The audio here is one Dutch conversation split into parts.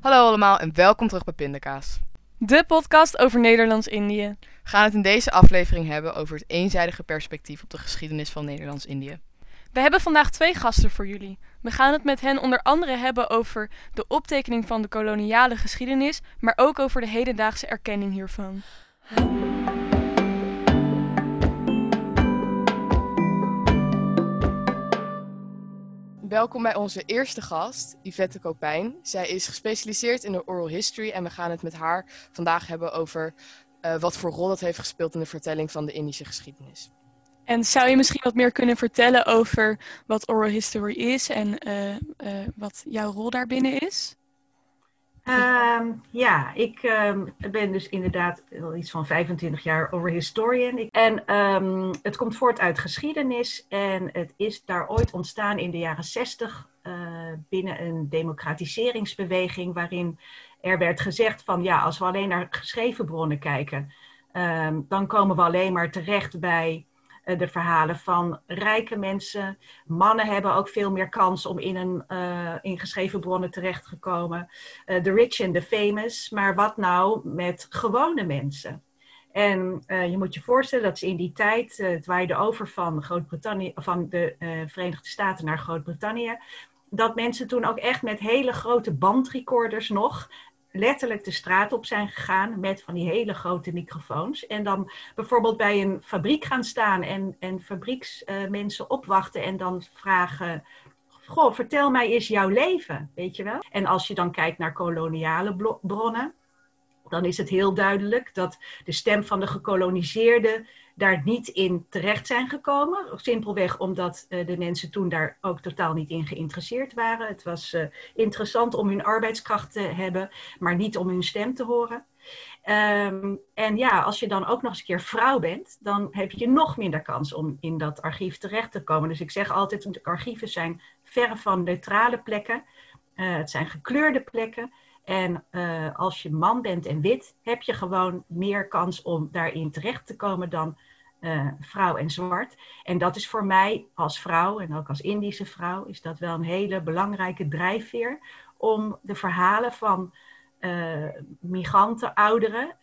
Hallo allemaal en welkom terug bij Pindakaas. De podcast over Nederlands-Indië. We gaan het in deze aflevering hebben over het eenzijdige perspectief op de geschiedenis van Nederlands-Indië. We hebben vandaag twee gasten voor jullie. We gaan het met hen onder andere hebben over de optekening van de koloniale geschiedenis, maar ook over de hedendaagse erkenning hiervan. Welkom bij onze eerste gast, Yvette Kopijn. Zij is gespecialiseerd in de oral history en we gaan het met haar vandaag hebben over eh, wat voor rol dat heeft gespeeld in de vertelling van de Indische geschiedenis. En zou je misschien wat meer kunnen vertellen over wat oral history is en eh, eh, wat jouw rol daarbinnen is? Ehm, ja, ik ehm, ben dus inderdaad al iets van 25 jaar oral historian. En ehm, het komt voort uit geschiedenis en het is daar ooit ontstaan in de jaren 60 uh, binnen een democratiseringsbeweging waarin er werd gezegd van ja, als we alleen naar geschreven bronnen kijken, dan komen we alleen maar terecht bij eh, de verhalen van rijke mensen. Mannen hebben ook veel meer kans om in, een, uh, in geschreven bronnen terecht te komen. Uh, the rich and the famous. Maar wat nou met gewone mensen? En je moet je voorstellen dat ze in die tijd, het waaide over van, Groot-Brittannië, van de Verenigde Staten naar Groot-Brittannië, dat mensen toen ook echt met hele grote bandrecorders nog letterlijk de straat op zijn gegaan met van die hele grote microfoons. En dan bijvoorbeeld bij een fabriek gaan staan en, en fabrieksmensen uh, opwachten en dan vragen. Goh, vertel mij eens jouw leven, weet je wel? En als je dan kijkt naar koloniale bronnen, dan is het heel duidelijk dat de stem van de gekoloniseerden daar niet in terecht zijn gekomen. Simpelweg omdat uh, de mensen toen daar ook totaal niet in geïnteresseerd waren. Het was uh, interessant om hun arbeidskracht te hebben, maar niet om hun stem te horen. Um, en ja, als je dan ook nog eens een keer vrouw bent, dan heb je nog minder kans om in dat archief terecht te komen. Dus ik zeg altijd, archieven zijn verre van neutrale plekken. Uh, het zijn gekleurde plekken. En als je man bent en wit, heb je gewoon meer kans om daarin terecht te komen dan uh, vrouw en zwart. En dat is voor mij als vrouw en ook als Indische vrouw, is dat wel een hele belangrijke drijfveer om de verhalen van uh, migranten, ouderen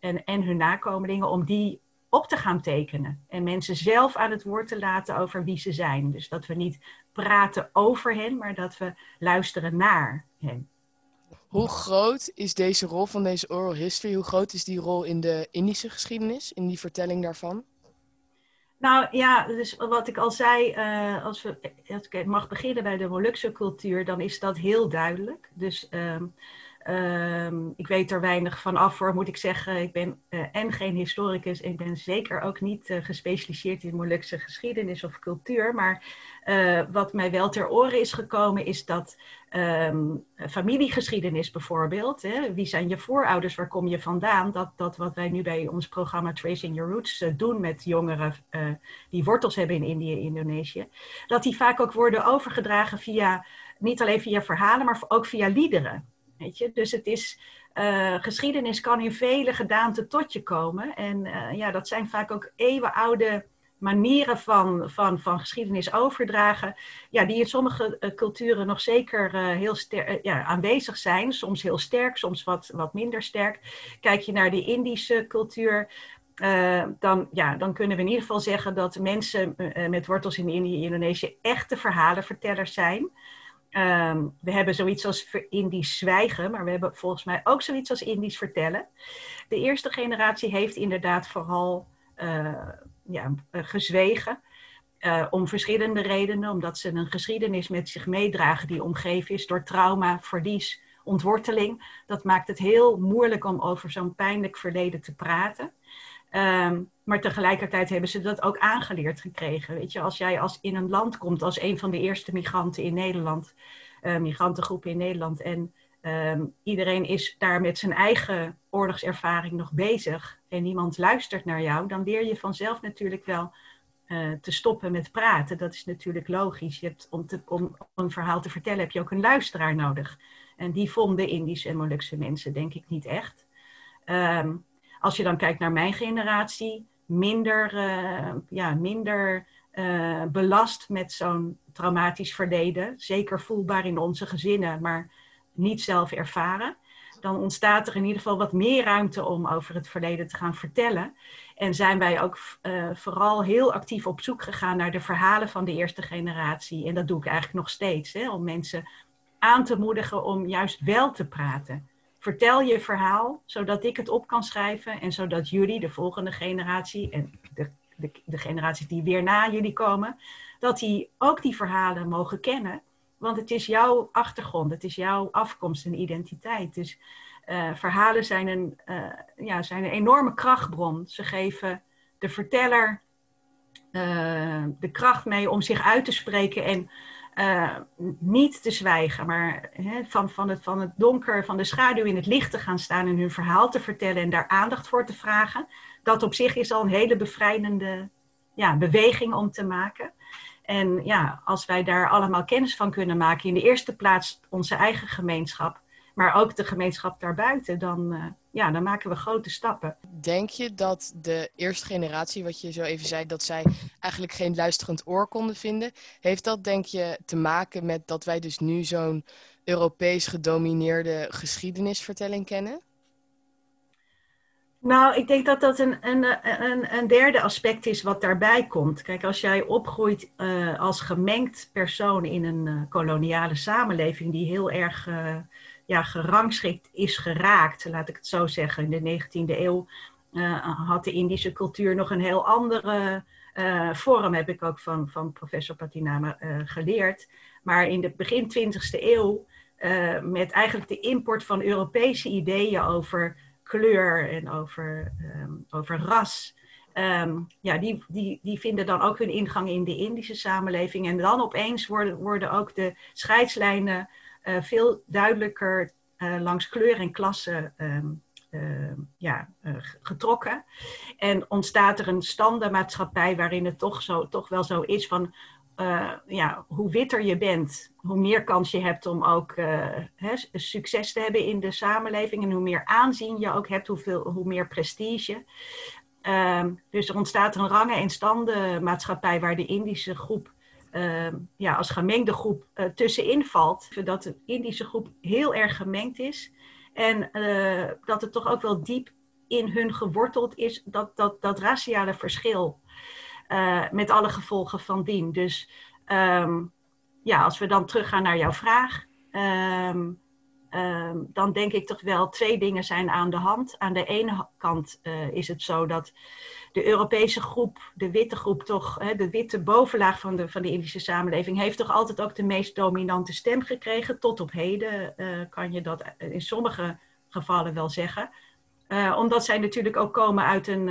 en, en hun nakomelingen, om die op te gaan tekenen. En mensen zelf aan het woord te laten over wie ze zijn. Dus dat we niet praten over hen, maar dat we luisteren naar hen. Hoe groot is deze rol van deze oral history? Hoe groot is die rol in de Indische geschiedenis, in die vertelling daarvan? Nou ja, dus wat ik al zei, uh, als, we, als ik mag beginnen bij de Molukse cultuur, dan is dat heel duidelijk. Dus um, um, ik weet er weinig van af voor, moet ik zeggen. Ik ben uh, en geen historicus, ik ben zeker ook niet uh, gespecialiseerd in Molukse geschiedenis of cultuur. Maar wat mij wel ter oren is gekomen, is dat Um, familiegeschiedenis bijvoorbeeld. Hè? Wie zijn je voorouders? Waar kom je vandaan? Dat, dat wat wij nu bij ons programma Tracing Your Roots doen met jongeren die wortels hebben in Indië en Indonesië. Dat die vaak ook worden overgedragen via, niet alleen via verhalen, maar ook via liederen. Dus het is, uh, geschiedenis kan in vele gedaanten tot je komen. En ja, dat zijn vaak ook eeuwenoude manieren van, van, van geschiedenis overdragen, ja, die in sommige uh, culturen nog zeker heel sterk uh, ja, aanwezig zijn. Soms heel sterk, soms wat, wat minder sterk. Kijk je naar de Indische cultuur, dan, ja, dan kunnen we in ieder geval zeggen dat mensen met wortels in Indië en Indonesië echte verhalenvertellers zijn. Um, we hebben zoiets als Indisch zwijgen, maar we hebben volgens mij ook zoiets als Indisch vertellen. De eerste generatie heeft inderdaad vooral ja, uh, gezwegen. Uh, om verschillende redenen, omdat ze een geschiedenis met zich meedragen die omgeven is door trauma, verlies, ontworteling. Dat maakt het heel moeilijk om over zo'n pijnlijk verleden te praten. Um, maar tegelijkertijd hebben ze dat ook aangeleerd gekregen. Weet je, als jij als in een land komt als een van de eerste migranten in Nederland, uh, migrantengroepen in Nederland, en um, iedereen is daar met zijn eigen oorlogservaring nog bezig en niemand luistert naar jou, dan leer je vanzelf natuurlijk wel uh, te stoppen met praten. Dat is natuurlijk logisch. Je hebt, om, te, om, een verhaal te vertellen heb je ook een luisteraar nodig. En die vonden Indische en Molukse mensen denk ik niet echt. Um, als je dan kijkt naar mijn generatie, minder, ja, minder belast met zo'n traumatisch verleden. Zeker voelbaar in onze gezinnen, maar niet zelf ervaren. Dan ontstaat er in ieder geval wat meer ruimte om over het verleden te gaan vertellen. En zijn wij ook uh, vooral heel actief op zoek gegaan naar de verhalen van de eerste generatie. En dat doe ik eigenlijk nog steeds, hè, om mensen aan te moedigen om juist wel te praten. Vertel je verhaal, zodat ik het op kan schrijven en zodat jullie, de volgende generatie en de, de, de generaties die weer na jullie komen, dat die ook die verhalen mogen kennen. Want het is jouw achtergrond, het is jouw afkomst en identiteit. Dus uh, verhalen zijn een, uh, ja, zijn een enorme krachtbron. Ze geven de verteller uh, de kracht mee om zich uit te spreken en niet te zwijgen, maar van, van, het, van het donker, van de schaduw in het licht te gaan staan en hun verhaal te vertellen en daar aandacht voor te vragen. Dat op zich is al een hele bevrijdende ja, beweging om te maken. En ja, als wij daar allemaal kennis van kunnen maken, in de eerste plaats onze eigen gemeenschap, maar ook de gemeenschap daarbuiten, dan, uh, ja, dan maken we grote stappen. Denk je dat de eerste generatie, wat je zo even zei, dat zij eigenlijk geen luisterend oor konden vinden? Heeft dat, denk je, te maken met dat wij dus nu zo'n Europees gedomineerde geschiedenisvertelling kennen? Nou, ik denk dat dat een, een, een, een, derde aspect is wat daarbij komt. Kijk, als jij opgroeit uh, als gemengd persoon in een uh, koloniale samenleving die heel erg ja, gerangschikt is geraakt, laat ik het zo zeggen. In de 19e eeuw had de Indische cultuur nog een heel andere vorm, heb ik ook van, van professor Patinama geleerd. Maar in de begin 20e eeuw, met eigenlijk de import van Europese ideeën over kleur en over, um, over ras. Um, ja, die, die, die vinden dan ook hun ingang in de Indische samenleving. En dan opeens worden, worden ook de scheidslijnen veel duidelijker uh, langs kleur en klasse um, uh, ja, getrokken. En ontstaat er een standaardmaatschappij waarin het toch, zo, toch wel zo is van ja, hoe witter je bent, hoe meer kans je hebt om ook hè, succes te hebben in de samenleving. En hoe meer aanzien je ook hebt, hoeveel, hoe meer prestige. Uh, dus er ontstaat een rangen- en standenmaatschappij waar de Indische groep ehm, ja, als gemengde groep uh, tussenin valt. Dat de Indische groep heel erg gemengd is. En dat het toch ook wel diep in hun geworteld is, dat, dat, dat raciale verschil. Uh, met alle gevolgen van dien. Dus um, ja, als we dan teruggaan naar jouw vraag, um, um, dan denk ik toch wel twee dingen zijn aan de hand. Aan de ene kant uh, is het zo dat de Europese groep, de witte groep toch, hè, de witte bovenlaag van de, van de Indische samenleving, heeft toch altijd ook de meest dominante stem gekregen. Tot op heden uh, kan je dat in sommige gevallen wel zeggen. omdat zij natuurlijk ook komen uit een,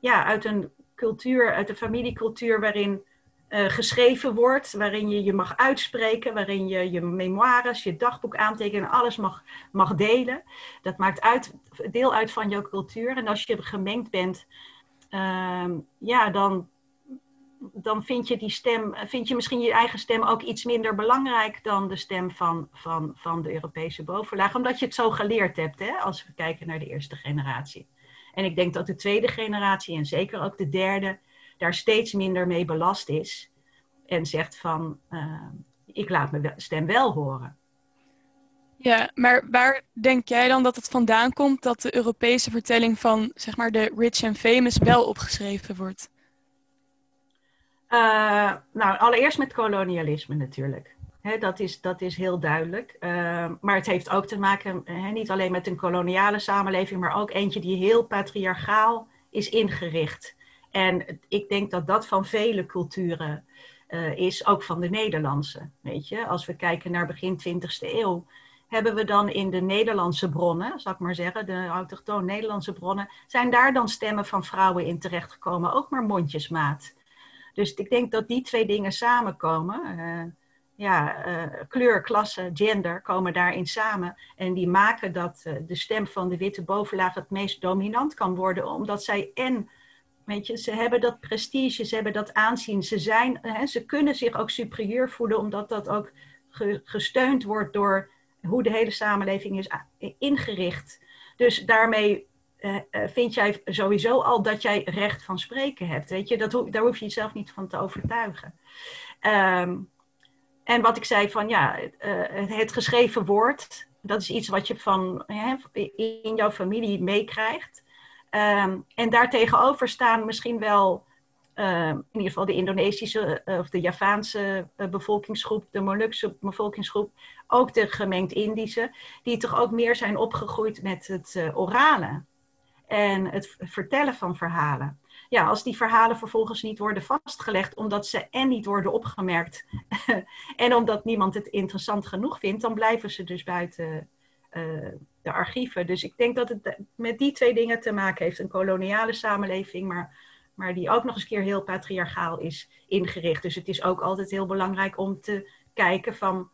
ja, uit een cultuur, uit de familiecultuur waarin uh, geschreven wordt, waarin je je mag uitspreken, waarin je je memoires, je dagboek aantekenen, alles mag, mag delen. Dat maakt uit, deel uit van jouw cultuur. En als je gemengd bent, uh, ja, dan, dan vind je die stem, vind je misschien je eigen stem ook iets minder belangrijk dan de stem van, van, van de Europese bovenlaag, omdat je het zo geleerd hebt, hè, als we kijken naar de eerste generatie. En ik denk dat de tweede generatie en zeker ook de derde daar steeds minder mee belast is. En zegt van, uh, ik laat mijn stem wel horen. Ja, maar waar denk jij dan dat het vandaan komt dat de Europese vertelling van zeg maar de rich and famous wel opgeschreven wordt? Uh, nou, allereerst met kolonialisme natuurlijk dat, is, dat is heel duidelijk. Uh, maar het heeft ook te maken niet alleen met een koloniale samenleving, maar ook eentje die heel patriarchaal is ingericht. En ik denk dat dat van vele culturen uh, is, ook van de Nederlandse. Weet je? Als we kijken naar begin 20e eeuw, hebben we dan in de Nederlandse bronnen, zal ik maar zeggen, de autochtoon Nederlandse bronnen, zijn daar dan stemmen van vrouwen in terechtgekomen, ook maar mondjesmaat. Dus ik denk dat die twee dingen samenkomen. Uh, ja, uh, kleur, klasse, gender komen daarin samen. En die maken dat de stem van de witte bovenlaag het meest dominant kan worden. Omdat zij en, weet je, ze hebben dat prestige, ze hebben dat aanzien. Ze, zijn, hè, ze kunnen zich ook superieur voelen, omdat dat ook ge, gesteund wordt door hoe de hele samenleving is ingericht. Dus daarmee vind jij sowieso al dat jij recht van spreken hebt. Weet je, dat daar hoef je jezelf niet van te overtuigen. Ehm, en wat ik zei van ja, het geschreven woord, dat is iets wat je van, in jouw familie meekrijgt. Um, en daartegenover staan misschien wel uh, in ieder geval de Indonesische uh, of de Javaanse uh, bevolkingsgroep, de Molukse bevolkingsgroep, ook de gemengd Indische, die toch ook meer zijn opgegroeid met het eh, orale en het vertellen van verhalen. Ja, als die verhalen vervolgens niet worden vastgelegd, omdat ze en niet worden opgemerkt en omdat niemand het interessant genoeg vindt, dan blijven ze dus buiten de archieven. Dus ik denk dat het met die twee dingen te maken heeft. Een koloniale samenleving, maar, maar die ook nog eens keer heel patriarchaal is ingericht. Dus het is ook altijd heel belangrijk om te kijken van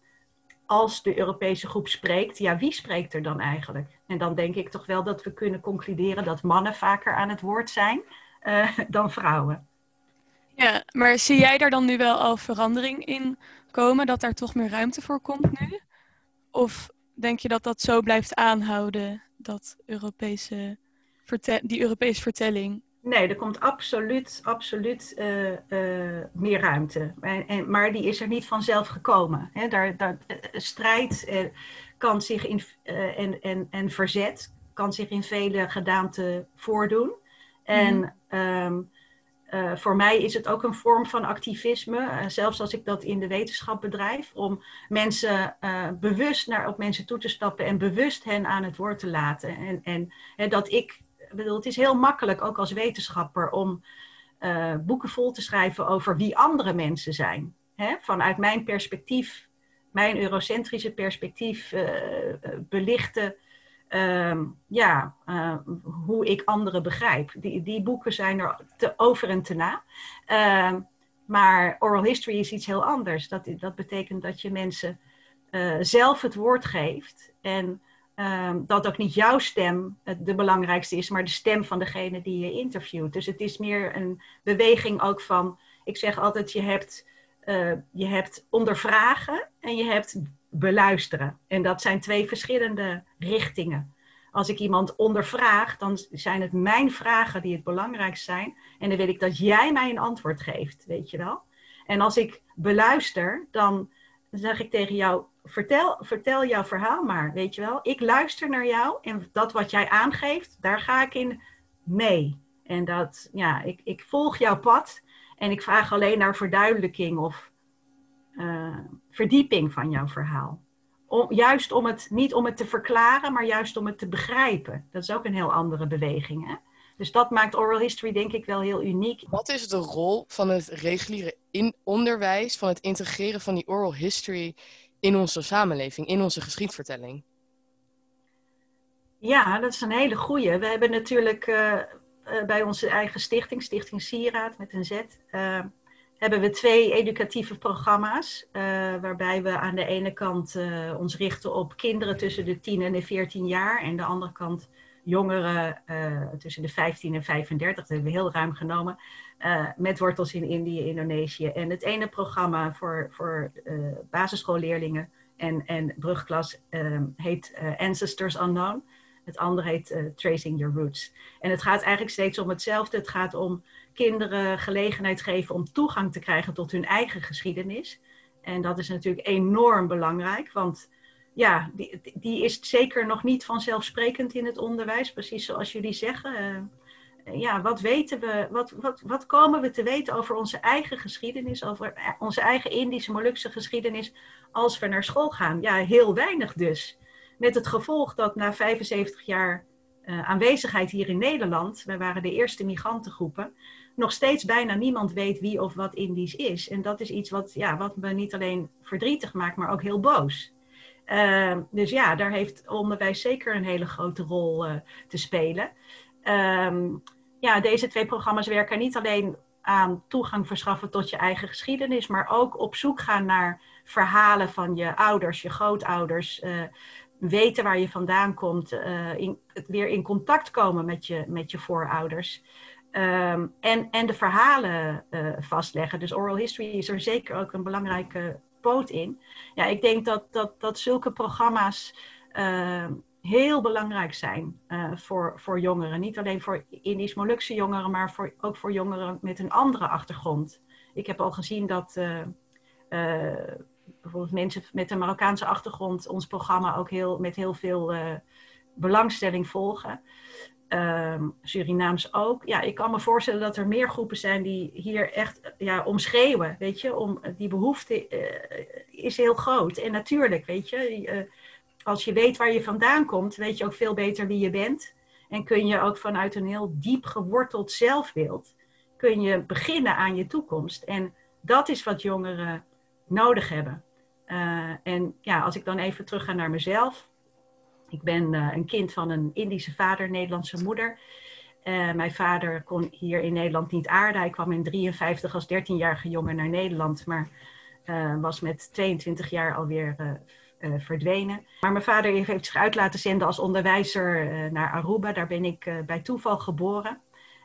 als de Europese groep spreekt, ja, wie spreekt er dan eigenlijk? En dan denk ik toch wel dat we kunnen concluderen dat mannen vaker aan het woord zijn uh, dan vrouwen. Ja, maar zie jij daar dan nu wel al verandering in komen, dat daar toch meer ruimte voor komt nu? Of denk je dat dat zo blijft aanhouden, dat Europese die Europese vertelling? Nee, er komt absoluut, absoluut uh, uh, meer ruimte. En, en, maar die is er niet vanzelf gekomen. Hè. Daar, daar, uh, strijd kan zich in, en, en, en verzet kan zich in vele gedaanten voordoen. En mm. Uh, voor mij is het ook een vorm van activisme, uh, zelfs als ik dat in de wetenschap bedrijf, om mensen uh, bewust naar op mensen toe te stappen en bewust hen aan het woord te laten. En, en, en dat ik, bedoel, het is heel makkelijk ook als wetenschapper om boeken vol te schrijven over wie andere mensen zijn. Hè? Vanuit mijn perspectief, mijn eurocentrische perspectief, belichten Ehm, ja, uh, hoe ik anderen begrijp. Die, die boeken zijn er te over en te na. Uh, maar oral history is iets heel anders. Dat, dat betekent dat je mensen uh, zelf het woord geeft. En ehm, dat ook niet jouw stem de belangrijkste is, maar de stem van degene die je interviewt. Dus het is meer een beweging ook van, ik zeg altijd, je hebt, je hebt ondervragen en je hebt beluisteren. En dat zijn twee verschillende richtingen. Als ik iemand ondervraag, dan zijn het mijn vragen die het belangrijkst zijn. En dan wil ik dat jij mij een antwoord geeft, weet je wel. En als ik beluister, dan zeg ik tegen jou, vertel, vertel jouw verhaal maar, weet je wel. Ik luister naar jou en dat wat jij aangeeft, daar ga ik in mee. En dat, ja, ik, ik volg jouw pad en ik vraag alleen naar verduidelijking of uh, verdieping van jouw verhaal. Om, juist om het, niet om het te verklaren, maar juist om het te begrijpen. Dat is ook een heel andere beweging. Hè? Dus dat maakt oral history denk ik wel heel uniek. Wat is de rol van het reguliere in onderwijs, van het integreren van die oral history in onze samenleving, in onze geschiedvertelling? Ja, dat is een hele goeie. We hebben natuurlijk uh, uh, bij onze eigen stichting, Stichting Sieraad met een Z, uh, hebben we twee educatieve programma's. Uh, waarbij we aan de ene kant uh, ons richten op kinderen tussen de 10 en de 14 jaar. En de andere kant jongeren uh, tussen de 15 en 35. Dat hebben we heel ruim genomen. met wortels in Indië, Indonesië. En het ene programma voor, voor basisschoolleerlingen en, en brugklas heet Ancestors Unknown. Het andere heet Tracing Your Roots. En het gaat eigenlijk steeds om hetzelfde. Het gaat om kinderen gelegenheid geven om toegang te krijgen tot hun eigen geschiedenis. En dat is natuurlijk enorm belangrijk, want ja, die, die is zeker nog niet vanzelfsprekend in het onderwijs, precies zoals jullie zeggen. Uh, ja, wat weten we, wat, wat, wat komen we te weten over onze eigen geschiedenis, over onze eigen Indische, Molukse geschiedenis als we naar school gaan? Ja, heel weinig dus. Met het gevolg dat na 75 jaar uh, aanwezigheid hier in Nederland, wij waren de eerste migrantengroepen, nog steeds bijna niemand weet wie of wat Indisch is. En dat is iets wat, ja, wat me niet alleen verdrietig maakt, maar ook heel boos. Uh, dus ja, daar heeft onderwijs zeker een hele grote rol uh, te spelen. Uh, ja, deze twee programma's werken niet alleen aan toegang verschaffen tot je eigen geschiedenis, maar ook op zoek gaan naar verhalen van je ouders, je grootouders. Uh, weten waar je vandaan komt, in, weer in contact komen met je, met je voorouders. Um, en, en de verhalen uh, vastleggen. Dus oral history is er zeker ook een belangrijke poot in. Ja, ik denk dat, dat, dat zulke programma's uh, heel belangrijk zijn uh, voor, voor jongeren. Niet alleen voor Indisch-Molukse jongeren, maar voor, ook voor jongeren met een andere achtergrond. Ik heb al gezien dat uh, bijvoorbeeld mensen met een Marokkaanse achtergrond ons programma ook heel, met heel veel belangstelling volgen. Ehm, Surinaams ook. Ja, ik kan me voorstellen dat er meer groepen zijn die hier echt ja, omschreeuwen. Weet je, om, die behoefte is heel groot. En natuurlijk, weet je als je weet waar je vandaan komt, weet je ook veel beter wie je bent. En kun je ook vanuit een heel diep geworteld zelfbeeld, kun je beginnen aan je toekomst. En dat is wat jongeren nodig hebben. Uh, en ja, als ik dan even terug ga naar mezelf. Ik ben uh, een kind van een Indische vader, Nederlandse moeder. Uh, mijn vader kon hier in Nederland niet aarden. Hij kwam in 53 als 13-jarige jongen naar Nederland, maar was met 22 jaar alweer verdwenen. Maar mijn vader heeft zich uit laten zenden als onderwijzer naar Aruba. Daar ben ik bij toeval geboren.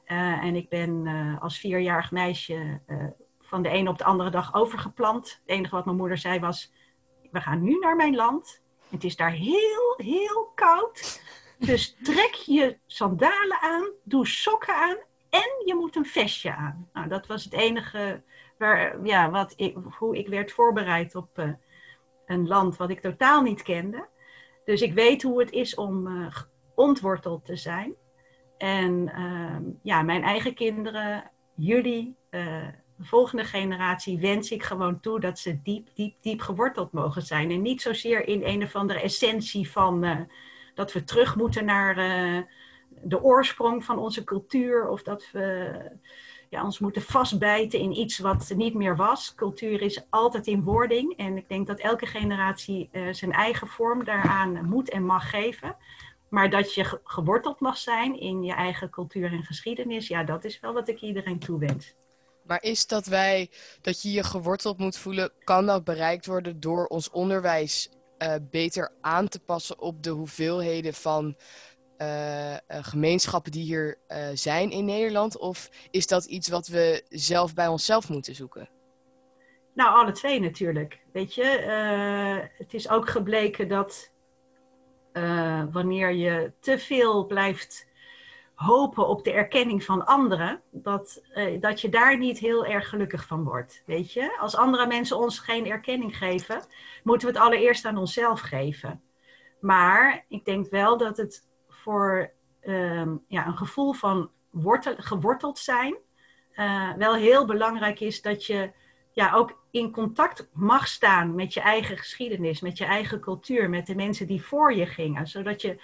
en ik ben als vierjarig meisje van de ene op de andere dag overgeplant. Het enige wat mijn moeder zei was: We gaan nu naar mijn land. Het is daar heel, heel koud. Dus trek je sandalen aan, doe sokken aan en je moet een vestje aan. Nou, dat was het enige waar, ja, wat ik, hoe ik werd voorbereid op een land wat ik totaal niet kende. Dus ik weet hoe het is om uh, ontworteld te zijn. En uh, ja, mijn eigen kinderen, jullie, uh, de volgende generatie, wens ik gewoon toe dat ze diep, diep, diep geworteld mogen zijn. En niet zozeer in een of andere essentie van uh, dat we terug moeten naar de oorsprong van onze cultuur. Of dat we ja, ons moeten vastbijten in iets wat niet meer was. Cultuur is altijd in wording. En ik denk dat elke generatie uh, zijn eigen vorm daaraan moet en mag geven. Maar dat je geworteld mag zijn in je eigen cultuur en geschiedenis, ja, dat is wel wat ik iedereen toewens. Maar is dat wij, dat je je geworteld moet voelen, kan dat bereikt worden door ons onderwijs uh, beter aan te passen op de hoeveelheden van uh, gemeenschappen die hier zijn in Nederland? Of is dat iets wat we zelf bij onszelf moeten zoeken? Nou, alle twee natuurlijk. Weet je, het is ook gebleken dat wanneer je te veel blijft hopen op de erkenning van anderen, dat, dat je daar niet heel erg gelukkig van wordt. Weet je, als andere mensen ons geen erkenning geven, moeten we het allereerst aan onszelf geven. Maar ik denk wel dat het voor um, ja, een gevoel van wortel, geworteld zijn. Uh, wel heel belangrijk is dat je ja, ook in contact mag staan met je eigen geschiedenis, met je eigen cultuur, met de mensen die voor je gingen. Zodat je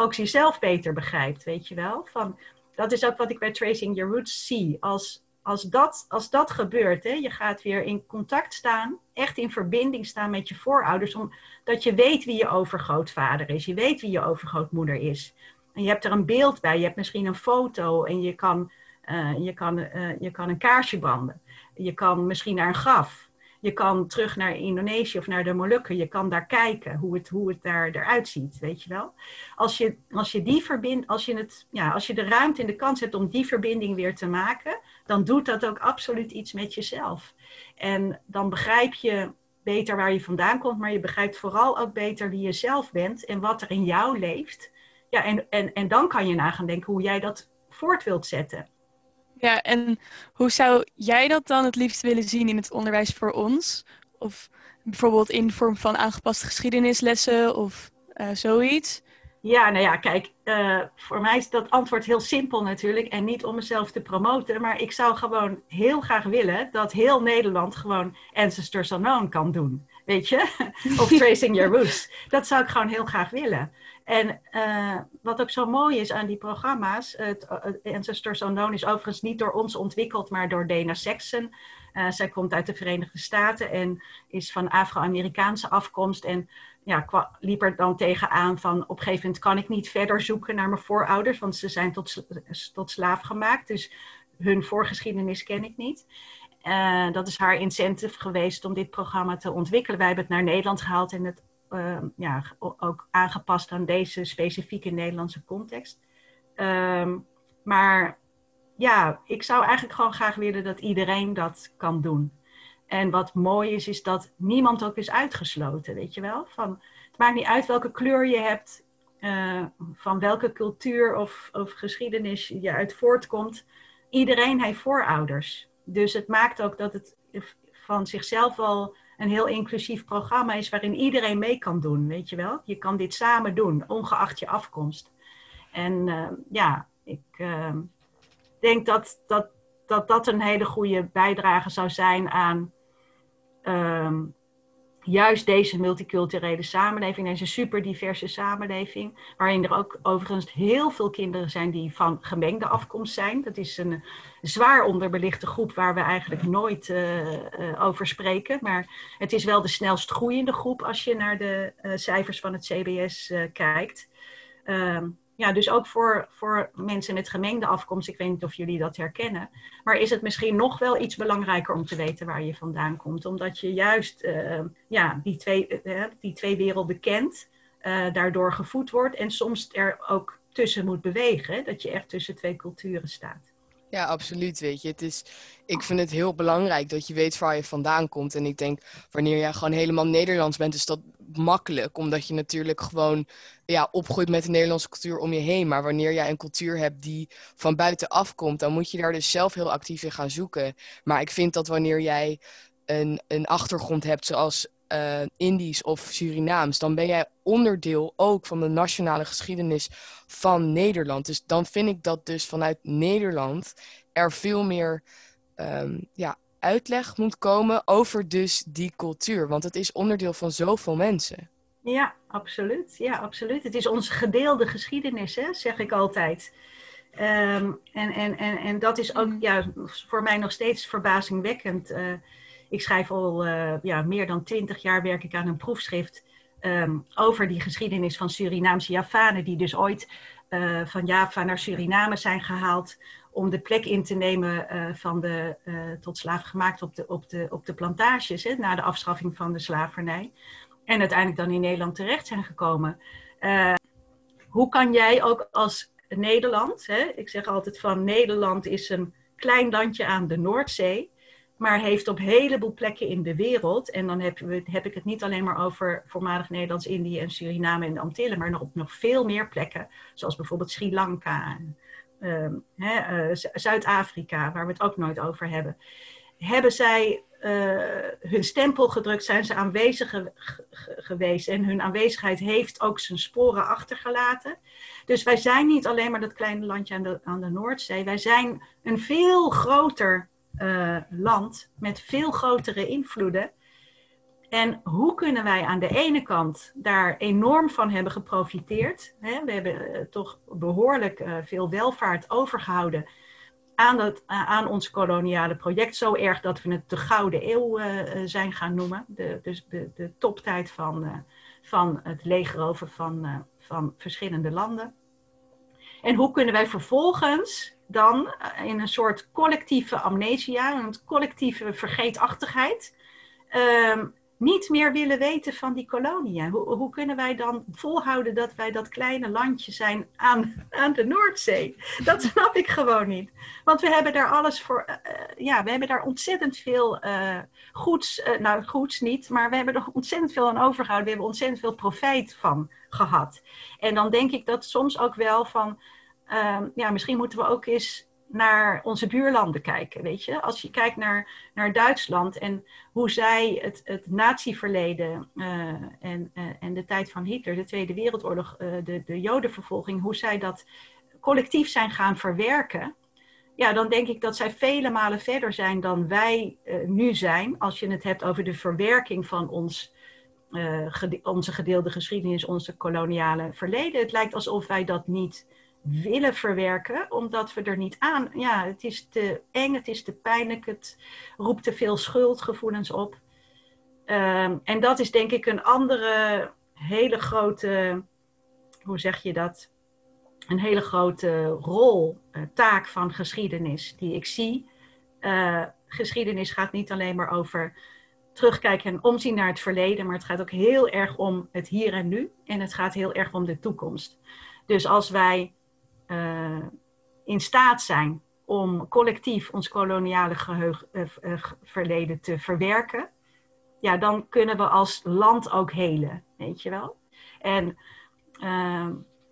ook jezelf beter begrijpt, weet je wel. Van, dat is ook wat ik bij Tracing Your Roots zie. Als, als, dat, als dat gebeurt, hè, je gaat weer in contact staan, echt in verbinding staan met je voorouders, omdat je weet wie je overgrootvader is, je weet wie je overgrootmoeder is. En je hebt er een beeld bij, je hebt misschien een foto en je kan, uh, je kan, uh, je kan een kaarsje branden. Je kan misschien naar een graf. Je kan terug naar Indonesië of naar de Molukken. Je kan daar kijken hoe het, hoe het daar eruit ziet, weet je wel. Als je, als je die verbind, als je het, ja, als je de ruimte en de kans hebt om die verbinding weer te maken, dan doet dat ook absoluut iets met jezelf. En dan begrijp je beter waar je vandaan komt, maar je begrijpt vooral ook beter wie je zelf bent en wat er in jou leeft. Ja, en, en, en dan kan je na gaan denken hoe jij dat voort wilt zetten. Ja, en hoe zou jij dat dan het liefst willen zien in het onderwijs voor ons? Of bijvoorbeeld in vorm van aangepaste geschiedenislessen of uh, zoiets? Ja, nou ja, kijk, uh, voor mij is dat antwoord heel simpel natuurlijk. En niet om mezelf te promoten. Maar ik zou gewoon heel graag willen dat heel Nederland gewoon Ancestors Unknown kan doen. Weet je? of Tracing Your Roots. Dat zou ik gewoon heel graag willen. En uh, wat ook zo mooi is aan die programma's, het, het Ancestors Unknown is overigens niet door ons ontwikkeld, maar door Dana Saxon. Uh, zij komt uit de Verenigde Staten en is van Afro-Amerikaanse afkomst. En ja, liep er dan tegenaan van op een gegeven moment kan ik niet verder zoeken naar mijn voorouders, want ze zijn tot, tot slaaf gemaakt. Dus hun voorgeschiedenis ken ik niet. Uh, dat is haar incentive geweest om dit programma te ontwikkelen. Wij hebben het naar Nederland gehaald en het uh, ja, ook aangepast aan deze specifieke Nederlandse context. Um, maar ja, ik zou eigenlijk gewoon graag willen dat iedereen dat kan doen. En wat mooi is, is dat niemand ook is uitgesloten, weet je wel? Van, het maakt niet uit welke kleur je hebt. eh, van welke cultuur of, of geschiedenis je uit voortkomt, iedereen heeft voorouders. Dus het maakt ook dat het van zichzelf al een heel inclusief programma is waarin iedereen mee kan doen, weet je wel? Je kan dit samen doen, ongeacht je afkomst. En uh, ja, ik uh, denk dat dat, dat dat een hele goede bijdrage zou zijn aan uh, juist deze multiculturele samenleving, deze super diverse samenleving, waarin er ook overigens heel veel kinderen zijn die van gemengde afkomst zijn. Dat is een zwaar onderbelichte groep waar we eigenlijk nooit uh, uh, over spreken. Maar het is wel de snelst groeiende groep als je naar de uh, cijfers van het CBS kijkt. Ehm, ja, dus ook voor, voor mensen met gemengde afkomst, ik weet niet of jullie dat herkennen, maar is het misschien nog wel iets belangrijker om te weten waar je vandaan komt, omdat je juist uh, ja, die, twee, uh, die twee werelden kent, daardoor gevoed wordt en soms er ook tussen moet bewegen, dat je echt tussen twee culturen staat. Ja, absoluut. Weet je, het is, ik vind het heel belangrijk dat je weet waar je vandaan komt. En ik denk, wanneer jij gewoon helemaal Nederlands bent, is dat makkelijk. Omdat je natuurlijk gewoon ja, opgroeit met de Nederlandse cultuur om je heen. Maar wanneer jij een cultuur hebt die van buitenaf komt, dan moet je daar dus zelf heel actief in gaan zoeken. Maar ik vind dat wanneer jij een, een achtergrond hebt, zoals uh, Indisch of Surinaams, dan ben jij onderdeel ook van de nationale geschiedenis van Nederland. Dus dan vind ik dat dus vanuit Nederland er veel meer um, ja, uitleg moet komen over dus die cultuur. Want het is onderdeel van zoveel mensen. Ja, absoluut. Ja, absoluut. Het is onze gedeelde geschiedenis, hè, zeg ik altijd. Um, en, en, en, en dat is ook ja, voor mij nog steeds verbazingwekkend. Uh, ik schrijf al uh, ja, meer dan twintig jaar werk ik aan een proefschrift um, over die geschiedenis van Surinaamse Javanen, die dus ooit uh, van Java naar Suriname zijn gehaald om de plek in te nemen uh, van de tot slaaf gemaakt op de, op de, op de plantages, hè, na de afschaffing van de slavernij. En uiteindelijk dan in Nederland terecht zijn gekomen. hoe kan jij ook als Nederland, hè, ik zeg altijd van Nederland is een klein landje aan de Noordzee maar heeft op heleboel plekken in de wereld, en dan heb, heb ik het niet alleen maar over voormalig Nederlands-Indië en Suriname en de Antillen, maar nog op nog veel meer plekken, zoals bijvoorbeeld Sri Lanka, uh, uh, Zuid-Afrika, waar we het ook nooit over hebben. Hebben zij uh, hun stempel gedrukt, zijn ze aanwezig ge geweest en hun aanwezigheid heeft ook zijn sporen achtergelaten. Dus wij zijn niet alleen maar dat kleine landje aan de, aan de Noordzee, wij zijn een veel groter uh, land met veel grotere invloeden. En hoe kunnen wij aan de ene kant daar enorm van hebben geprofiteerd? Hè? We hebben uh, toch behoorlijk uh, veel welvaart overgehouden aan, dat, aan ons koloniale project. Zo erg dat we het de Gouden Eeuw zijn gaan noemen. De, dus de, de toptijd van, van het legerover van, van verschillende landen. En hoe kunnen wij vervolgens dan eh, in een soort collectieve amnesia, een collectieve vergeetachtigheid, um, niet meer willen weten van die koloniën. Hoe, hoe, kunnen wij dan volhouden dat wij dat kleine landje zijn aan, aan de Noordzee? Dat snap ik gewoon niet. Want we hebben daar alles voor, uh, ja, we hebben daar ontzettend veel goeds, nou goeds niet, maar we hebben er ontzettend veel aan overgehouden. We hebben ontzettend veel profijt van gehad. En dan denk ik dat soms ook wel van uh, ja, misschien moeten we ook eens naar onze buurlanden kijken. Weet je? Als je kijkt naar, naar Duitsland en hoe zij het, het natieverleden uh, en, uh, en de tijd van Hitler, de Tweede Wereldoorlog, uh, de, de Jodenvervolging, hoe zij dat collectief zijn gaan verwerken. Ja, dan denk ik dat zij vele malen verder zijn dan wij nu zijn. Als je het hebt over de verwerking van ons, onze gedeelde geschiedenis, onze koloniale verleden. Het lijkt alsof wij dat niet willen verwerken, omdat we er niet aan. Ja, het is te eng, het is te pijnlijk, het roept te veel schuldgevoelens op. Um, en dat is denk ik een andere hele grote, hoe zeg je dat? Een hele grote rol, uh, taak van geschiedenis die ik zie. Uh, geschiedenis gaat niet alleen maar over terugkijken en omzien naar het verleden, maar het gaat ook heel erg om het hier en nu en het gaat heel erg om de toekomst. Dus als wij in staat zijn om collectief ons koloniale geheugen, uh, uh, verleden te verwerken, ja, dan kunnen we als land ook helen, weet je wel. En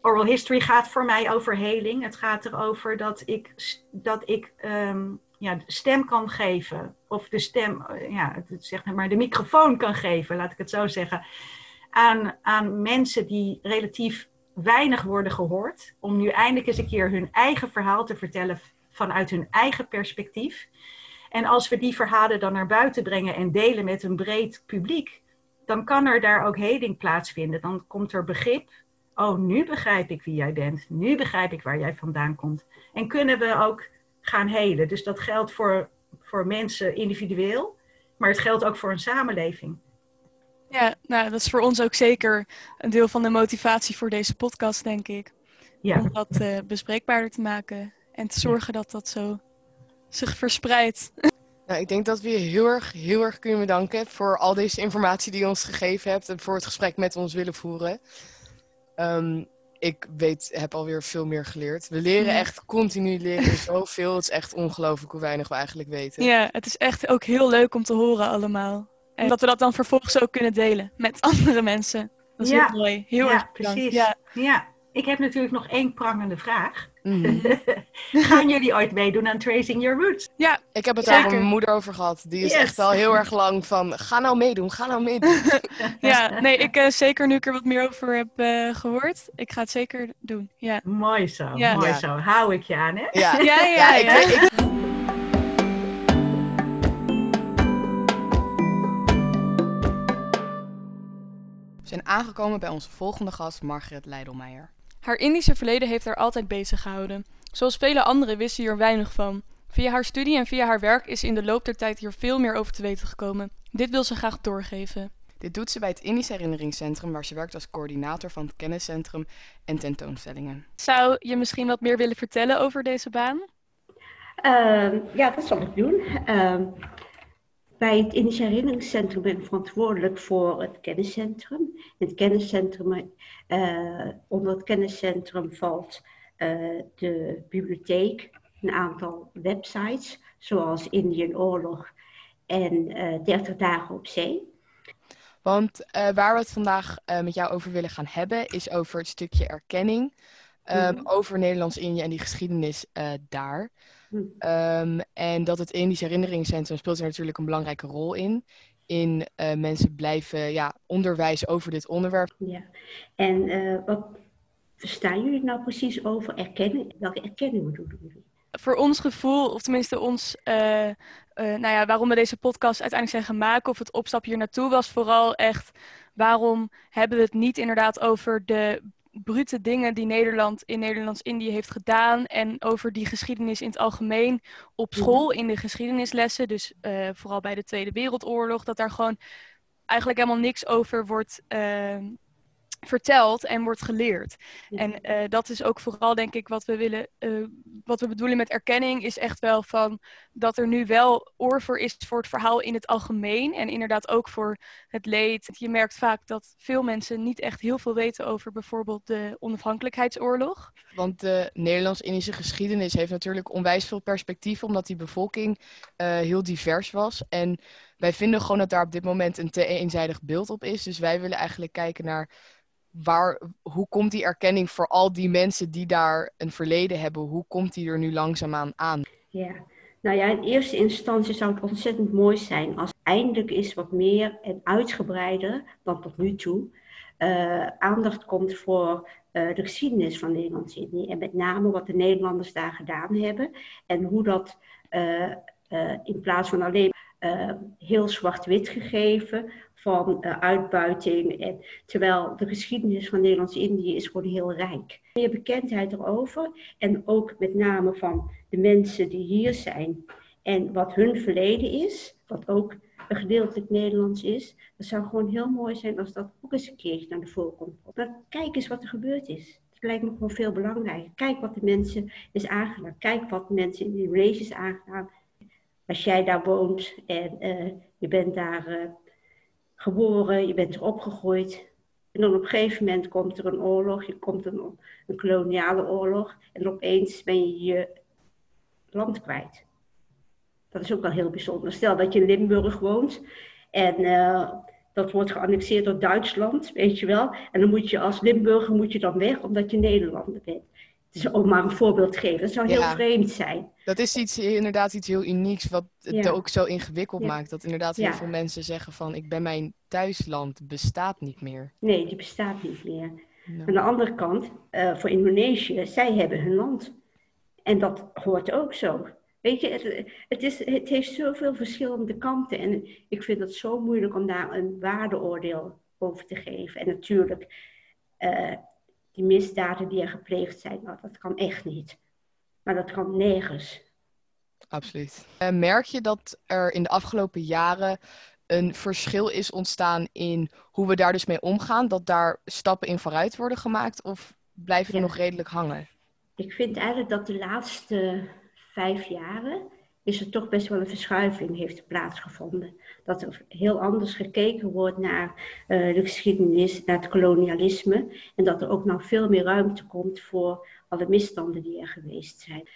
oral history gaat voor mij over heling. Het gaat erover dat ik, dat ik ehm, ja, stem kan geven. Of de stem, eh, ja, zeg maar de microfoon kan geven, laat ik het zo zeggen. Aan, aan mensen die relatief weinig worden gehoord. Om nu eindelijk eens een keer hun eigen verhaal te vertellen vanuit hun eigen perspectief. En als we die verhalen dan naar buiten brengen en delen met een breed publiek, dan kan er daar ook heling plaatsvinden. Dan komt er begrip. Oh, nu begrijp ik wie jij bent. Nu begrijp ik waar jij vandaan komt. En kunnen we ook gaan helen. Dus dat geldt voor, voor mensen individueel, maar het geldt ook voor een samenleving. Ja, nou, dat is voor ons ook zeker een deel van de motivatie voor deze podcast, denk ik. Ja. Om dat uh, bespreekbaarder te maken en te zorgen dat dat zo zich verspreidt. Nou, ik denk dat we je heel erg, heel erg kunnen bedanken voor al deze informatie die je ons gegeven hebt en voor het gesprek met ons willen voeren. Um, ik weet, heb alweer veel meer geleerd. We leren echt continu leren zoveel. Het is echt ongelooflijk hoe weinig we eigenlijk weten. Ja, het is echt ook heel leuk om te horen allemaal. En dat we dat dan vervolgens ook kunnen delen met andere mensen. Dat is heel mooi. Heel ja, erg bedankt. Precies. Ja. ja, ik heb natuurlijk nog één prangende vraag. Mhm. Gaan jullie ooit meedoen aan Tracing Your Roots? Ja, ik heb het daar met mijn moeder over gehad. Die is echt al heel erg lang van, ga nou meedoen, ga nou meedoen. ja, nee, ik uh, zeker nu ik er wat meer over heb uh, gehoord. Ik ga het zeker doen, ja. Mooi zo, mooi zo. Hou ik je aan, hè? Ja, ja, ja. Ik, ik... We aangekomen bij onze volgende gast, Margaret Leidelmeijer. Haar Indische verleden heeft haar altijd bezig gehouden. Zoals vele anderen wist ze hier weinig van. Via haar studie en via haar werk is ze in de loop der tijd hier veel meer over te weten gekomen. Dit wil ze graag doorgeven. Dit doet ze bij het Indisch Herinneringscentrum, waar ze werkt als coördinator van het kenniscentrum en tentoonstellingen. Zou je misschien wat meer willen vertellen over deze baan? Uh, ja, dat zal ik doen. Uh, bij het Indisch Herinneringscentrum ben ik verantwoordelijk voor het kenniscentrum. Het kenniscentrum, uh, onder het kenniscentrum valt uh, de bibliotheek, een aantal websites, zoals Indië Oorlog en uh, eh, 30 dagen op zee. Want waar we het vandaag met jou over willen gaan hebben, is over het stukje erkenning. Um, mm. Over Nederlands-Indië en die geschiedenis daar. Um, en dat het Indisch Herinneringscentrum speelt er natuurlijk een belangrijke rol in. In uh, mensen blijven ja, onderwijs over dit onderwerp. Ja, en uh, wat verstaan jullie nou precies over erkenning? Welke erkenning doen jullie? Voor ons gevoel, of tenminste ons, uh, nou ja, waarom we deze podcast uiteindelijk zijn maken, of het opstapje hier naartoe, was vooral echt waarom hebben we het niet inderdaad over de brute dingen die Nederland in Nederlands-Indië heeft gedaan. En over die geschiedenis in het algemeen op mhm. school, in de geschiedenislessen. Dus uh, vooral bij de Tweede Wereldoorlog. Dat daar gewoon eigenlijk helemaal niks over wordt uh, verteld en wordt geleerd. En uh, dat is ook vooral, denk ik, wat we willen, uh, wat we bedoelen met erkenning, is echt wel van dat er nu wel oor voor is voor het verhaal in het algemeen. En inderdaad ook voor het leed. Je merkt vaak dat veel mensen niet echt heel veel weten over bijvoorbeeld de onafhankelijkheidsoorlog. Want de Nederlands-Indische geschiedenis heeft natuurlijk onwijs veel perspectief, omdat die bevolking uh, heel divers was. En wij vinden gewoon dat daar op dit moment een te eenzijdig beeld op is. Dus wij willen eigenlijk kijken naar waar, hoe komt die erkenning voor al die mensen die daar een verleden hebben, hoe komt die er nu langzaamaan aan? Ja, nou ja, in eerste instantie zou het ontzettend mooi zijn als eindelijk eens wat meer en uitgebreider dan tot nu toe uh, aandacht komt voor uh, de geschiedenis van Nederlands-Indië. En met name wat de Nederlanders daar gedaan hebben en hoe dat uh, in plaats van alleen heel zwart-wit gegeven, van uh, uitbuiting. En, terwijl de geschiedenis van Nederlands-Indië is gewoon heel rijk. Meer bekendheid erover en ook met name van de mensen die hier zijn en wat hun verleden is, wat ook een gedeeltelijk Nederlands is. Dat zou gewoon heel mooi zijn als dat ook eens een keertje naar de voorkomt. Maar kijk eens wat er gebeurd is. Dat lijkt me gewoon veel belangrijker. Kijk wat de mensen is aangedaan. Kijk wat de mensen in die race is aangedaan. Als jij daar woont en uh, je bent daar uh, geboren, je bent er opgegroeid. En dan op een gegeven moment komt er een oorlog, je komt een, een koloniale oorlog. En opeens ben je je land kwijt. Dat is ook wel heel bijzonder. Stel dat je in Limburg woont en uh, dat wordt geannexeerd door Duitsland, weet je wel. En dan moet je als Limburger moet je dan weg, omdat je Nederlander bent. Dus om maar een voorbeeld te geven, dat zou heel Ja. vreemd zijn. Dat is iets, inderdaad iets heel unieks, wat het Ja. ook zo ingewikkeld Ja. maakt. Dat inderdaad heel veel mensen zeggen van, ik ben mijn thuisland, bestaat niet meer. Nee, die bestaat niet meer. Aan de andere kant, eh, voor Indonesië, zij hebben hun land. En dat hoort ook zo. Weet je, het, het, is, het heeft zoveel verschillende kanten. En ik vind het zo moeilijk om daar een waardeoordeel over te geven. En natuurlijk, eh, die misdaden die er gepleegd zijn, nou, dat kan echt niet. Maar dat kan nergens. Absoluut. Eh, merk je dat er in de afgelopen jaren een verschil is ontstaan in hoe we daar dus mee omgaan? Dat daar stappen in vooruit worden gemaakt? Of blijven we Ja. nog redelijk hangen? Ik vind eigenlijk dat de laatste vijf jaren is er toch best wel een verschuiving heeft plaatsgevonden. Dat er heel anders gekeken wordt naar eh, de geschiedenis, naar het kolonialisme. En dat er ook nou veel meer ruimte komt voor alle misstanden die er geweest zijn.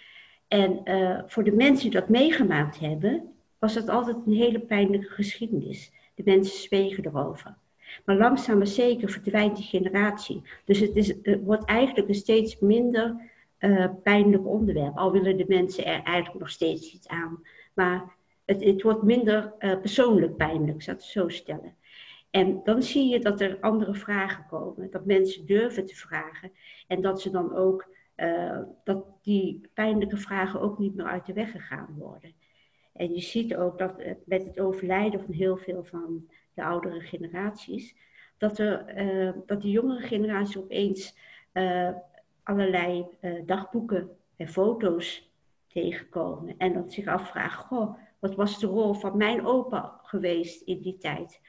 En eh, voor de mensen die dat meegemaakt hebben, was dat altijd een hele pijnlijke geschiedenis. De mensen zwegen erover. Maar langzaam maar zeker verdwijnt die generatie. Dus het, is, het wordt eigenlijk een steeds minder eh, pijnlijk onderwerp. Al willen de mensen er eigenlijk nog steeds iets aan. Maar het, het wordt minder eh, persoonlijk pijnlijk, zou ik het zo stellen. En dan zie je dat er andere vragen komen. Dat mensen durven te vragen. En dat ze dan ook, eh, dat die pijnlijke vragen ook niet meer uit de weg gegaan worden. En je ziet ook dat met het overlijden van heel veel van de oudere generaties, dat, er, dat de jongere generatie opeens eh, allerlei eh, dagboeken en foto's tegenkomen. En dat zich afvragen, goh, wat was de rol van mijn opa geweest in die tijd?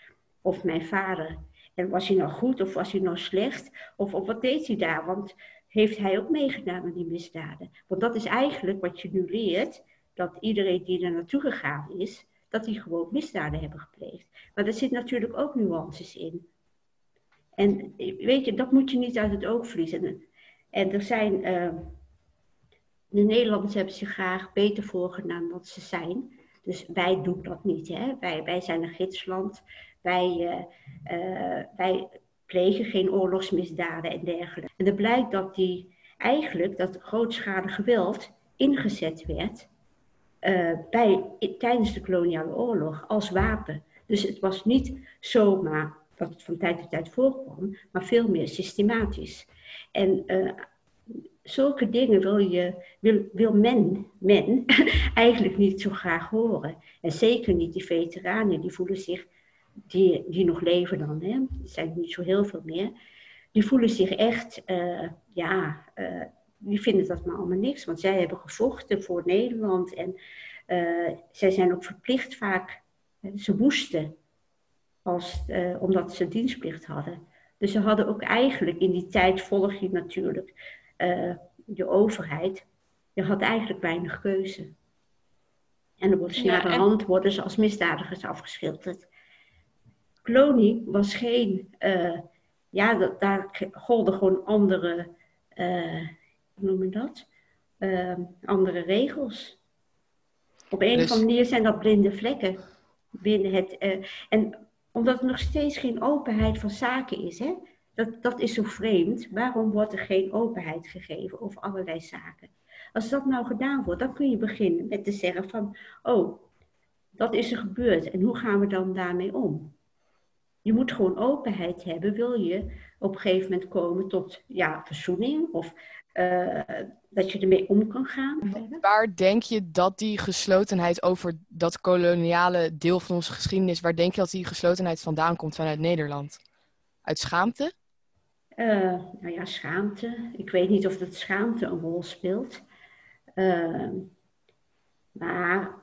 Of mijn vader? En was hij nou goed of was hij nou slecht? Of, of wat deed hij daar? Want heeft hij ook meegedaan aan die misdaden? Want dat is eigenlijk wat je nu leert, dat iedereen die er naartoe gegaan is, dat die gewoon misdaden hebben gepleegd. Maar er zit natuurlijk ook nuances in. En weet je, dat moet je niet uit het oog verliezen. En er zijn, uh, de Nederlanders hebben zich graag beter voorgedaan dan ze zijn. Dus wij doen dat niet. Hè? Wij, wij zijn een gidsland. Wij, uh, uh, wij plegen geen oorlogsmisdaden en dergelijke. En er blijkt dat die eigenlijk dat grootschalig geweld ingezet werd bij, tijdens de koloniale oorlog als wapen. Dus het was niet zomaar het van tijd tot tijd voorkwam, maar veel meer systematisch. En uh, zulke dingen wil, je, wil, wil men, men eigenlijk niet zo graag horen. En zeker niet die veteranen, die voelen zich, die, die nog leven dan, hè, er zijn niet zo heel veel meer, die voelen zich echt, uh, ja, uh, die vinden dat maar allemaal niks. Want zij hebben gevochten voor Nederland en zij zijn ook verplicht vaak, ze moesten als, uh, omdat ze dienstplicht hadden. Dus ze hadden ook eigenlijk in die tijd volg je natuurlijk uh, de overheid. Je had eigenlijk weinig keuze. En dan worden ze Ja, naar de en- hand worden ze als misdadigers afgeschilderd. Kloning was geen, uh, ja, dat, daar golden gewoon andere, hoe noem je dat? Uh, andere regels. Op een Dus- of andere manier zijn dat blinde vlekken binnen het. eh, en omdat er nog steeds geen openheid van zaken is, hè? Dat, dat is zo vreemd. Waarom wordt er geen openheid gegeven over allerlei zaken? Als dat nou gedaan wordt, dan kun je beginnen met te zeggen van, oh, dat is er gebeurd en hoe gaan we dan daarmee om? Je moet gewoon openheid hebben, wil je op een gegeven moment komen tot ja, verzoening of eh, dat je ermee om kan gaan. Waar denk je dat die geslotenheid over dat koloniale deel van onze geschiedenis, waar denk je dat die geslotenheid vandaan komt vanuit Nederland? Uit schaamte? Eh, nou ja, schaamte. Ik weet niet of dat schaamte een rol speelt. Eh, maar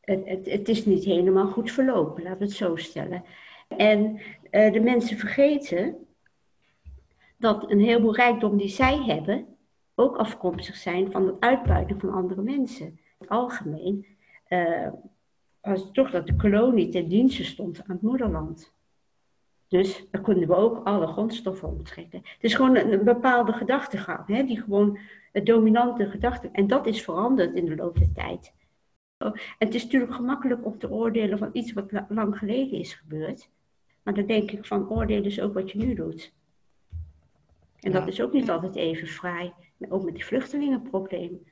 het, het, het is niet helemaal goed verlopen, laten we het zo stellen. En de mensen vergeten dat een heleboel rijkdom die zij hebben ook afkomstig zijn van het uitbuiten van andere mensen. In het algemeen eh, was het toch dat de kolonie ten dienste stond aan het moederland. Dus daar konden we ook alle grondstoffen onttrekken. Het is gewoon een, bepaalde gedachtegang, hè, die gewoon een dominante gedachte. En dat is veranderd in de loop der tijd. En het is natuurlijk gemakkelijk om te oordelen van iets wat la- lang geleden is gebeurd. Maar dan denk ik van oordeel is ook wat je nu doet. En Ja. dat is ook niet altijd even fraai. Ook met die vluchtelingenprobleem.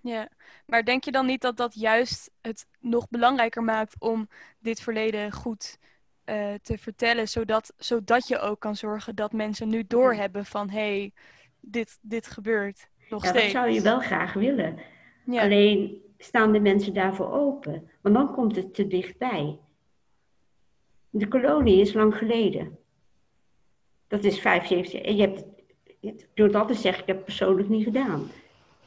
Ja, maar denk je dan niet dat dat juist het nog belangrijker maakt om dit verleden goed eh, te vertellen, zodat, zodat je ook kan zorgen dat mensen nu doorhebben van hé, hey, dit, dit gebeurt nog Ja, dat steeds. zou je wel graag willen. Ja. Alleen staan de mensen daarvoor open. Want dan komt het te dichtbij. De kolonie is lang geleden. Dat is 75. En je hebt, zeggen, ik heb het persoonlijk niet gedaan.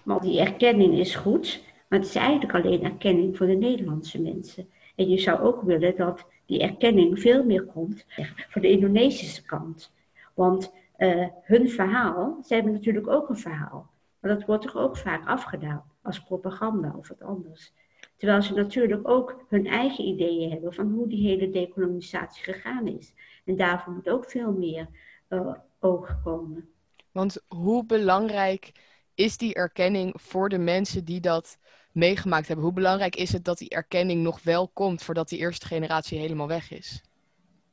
Maar die erkenning is goed. Maar het is eigenlijk alleen erkenning voor de Nederlandse mensen. En je zou ook willen dat die erkenning veel meer komt voor de Indonesische kant. Want eh, hun verhaal, ze hebben natuurlijk ook een verhaal. Maar dat wordt toch ook vaak afgedaan als propaganda of wat anders. Terwijl ze natuurlijk ook hun eigen ideeën hebben van hoe die hele dekolonisatie gegaan is. En daarvoor moet ook veel meer oog komen. Want hoe belangrijk is die erkenning voor de mensen die dat meegemaakt hebben? Hoe belangrijk is het dat die erkenning nog wel komt voordat die eerste generatie helemaal weg is?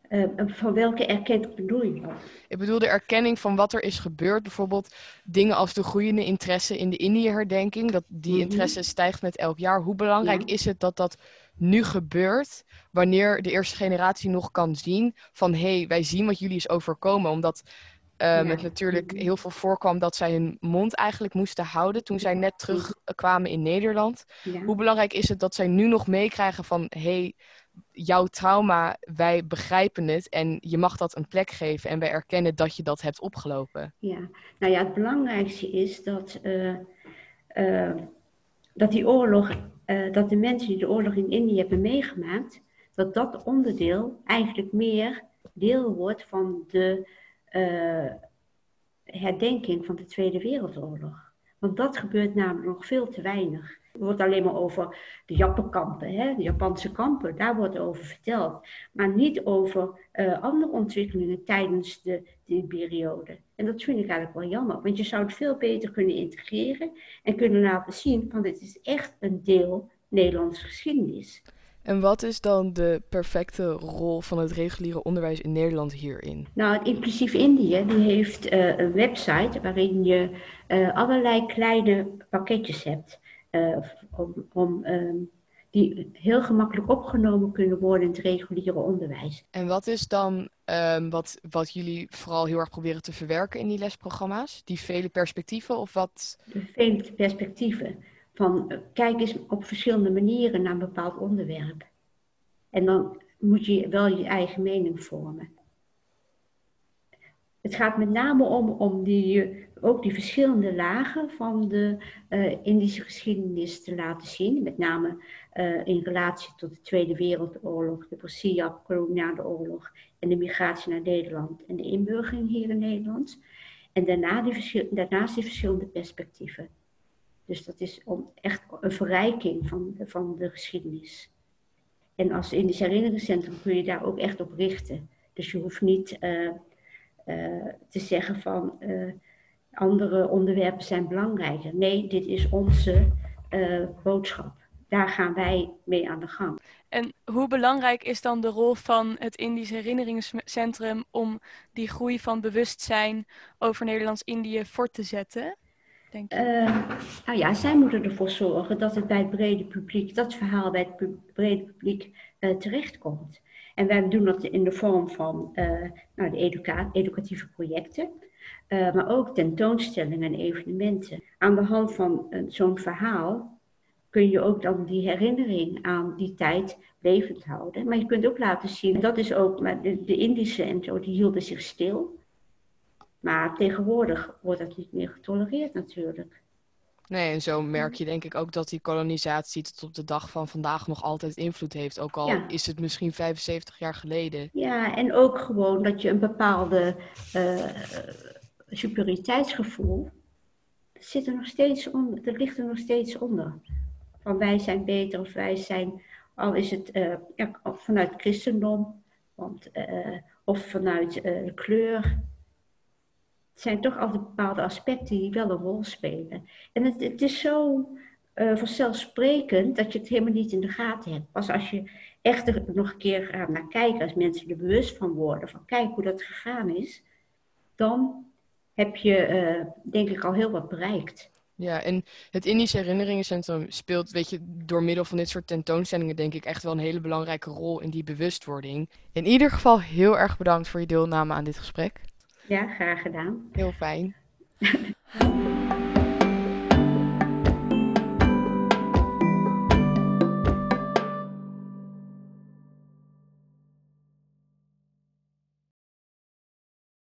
Eh, van welke erkenning bedoel je dan? Ik bedoel de erkenning van wat er is gebeurd. Bijvoorbeeld dingen als de groeiende interesse in de Indië-herdenking. Dat die Mhm. interesse stijgt met elk jaar. Hoe belangrijk Ja. is het dat dat nu gebeurt? Wanneer de eerste generatie nog kan zien van... hé, hey, wij zien wat jullie is overkomen. Omdat eh, Ja. het natuurlijk Mhm. heel veel voorkwam dat zij hun mond eigenlijk moesten houden... toen zij net terugkwamen in Nederland. Ja. Hoe belangrijk is het dat zij nu nog meekrijgen van... hé, hey, jouw trauma, wij begrijpen het en je mag dat een plek geven... en wij erkennen dat je dat hebt opgelopen. Ja, nou ja, het belangrijkste is dat, eh, eh, dat die oorlog, eh, dat de mensen die de oorlog in Indië hebben meegemaakt, dat dat onderdeel eigenlijk meer deel wordt van de eh, herdenking van de Tweede Wereldoorlog. Want dat gebeurt namelijk nog veel te weinig. Er wordt alleen maar over de Jappenkampen, hè, de Japanse kampen, daar wordt over verteld. Maar niet over eh, andere ontwikkelingen tijdens de, die periode. En dat vind ik eigenlijk wel jammer, want je zou het veel beter kunnen integreren en kunnen laten zien van dit is echt een deel Nederlandse geschiedenis. En wat is dan de perfecte rol van het reguliere onderwijs in Nederland hierin? Nou, het Inclusief Indië die heeft eh, een website waarin je eh, allerlei kleine pakketjes hebt. Eh, om, om, ehm, die heel gemakkelijk opgenomen kunnen worden in het reguliere onderwijs. En wat is dan ehm, wat, wat jullie vooral heel erg proberen te verwerken in die lesprogramma's? Die vele perspectieven of wat? De vele perspectieven van eh, kijk eens op verschillende manieren naar een bepaald onderwerp. En dan moet je wel je eigen mening vormen. Het gaat met name om, om die, ook die verschillende lagen van de eh, Indische geschiedenis te laten zien. Met name eh, in relatie tot de Tweede Wereldoorlog, de Brazilië-koloniale oorlog en de migratie naar Nederland en de inburgering hier in Nederland. En daarna die daarnaast die verschillende perspectieven. Dus dat is om echt een verrijking van van de geschiedenis. En als Indisch herinneringscentrum kun je daar ook echt op richten. Dus je hoeft niet uh, uh, te zeggen van uh, andere onderwerpen zijn belangrijker. Nee, dit is onze uh, boodschap. Daar gaan wij mee aan de gang. En hoe belangrijk is dan de rol van het Indisch herinneringscentrum om die groei van bewustzijn over Nederlands-Indië fort te zetten? Denk je? Uh, nou ja, zij moeten ervoor zorgen dat het bij het brede publiek, dat verhaal bij het brede publiek uh, terechtkomt. En wij doen dat in de vorm van uh, nou, de educa educatieve projecten, uh, maar ook tentoonstellingen en evenementen. Aan de hand van zo'n verhaal kun je ook dan die herinnering aan die tijd levend houden. Maar je kunt ook laten zien, dat is ook, maar de, de Indische en zo, die hielden zich stil. Maar tegenwoordig wordt dat niet meer getolereerd natuurlijk. Nee, en zo merk je denk ik ook dat die kolonisatie tot op de dag van vandaag nog altijd invloed heeft. Ook al ja. is het misschien 75 jaar geleden. Ja, en ook gewoon dat je een bepaalde uh, superioriteitsgevoel, zit er nog steeds onder, dat ligt er nog steeds onder. Van wij zijn beter of wij zijn, al is het uh, ja, vanuit christendom, want, uh, of vanuit de kleur. Zijn toch altijd bepaalde aspecten die wel een rol spelen. En het, is zo uh, vanzelfsprekend dat je het helemaal niet in de gaten hebt. Pas als je echt er nog een keer gaat naar kijken, als mensen er bewust van worden, van kijk hoe dat gegaan is, dan heb je uh, denk ik al heel wat bereikt. Ja, en het Indische Herinneringencentrum speelt, weet je, door middel van dit soort tentoonstellingen denk ik echt wel een hele belangrijke rol in die bewustwording. In ieder geval heel erg bedankt voor je deelname aan dit gesprek. Ja, graag gedaan. Heel fijn.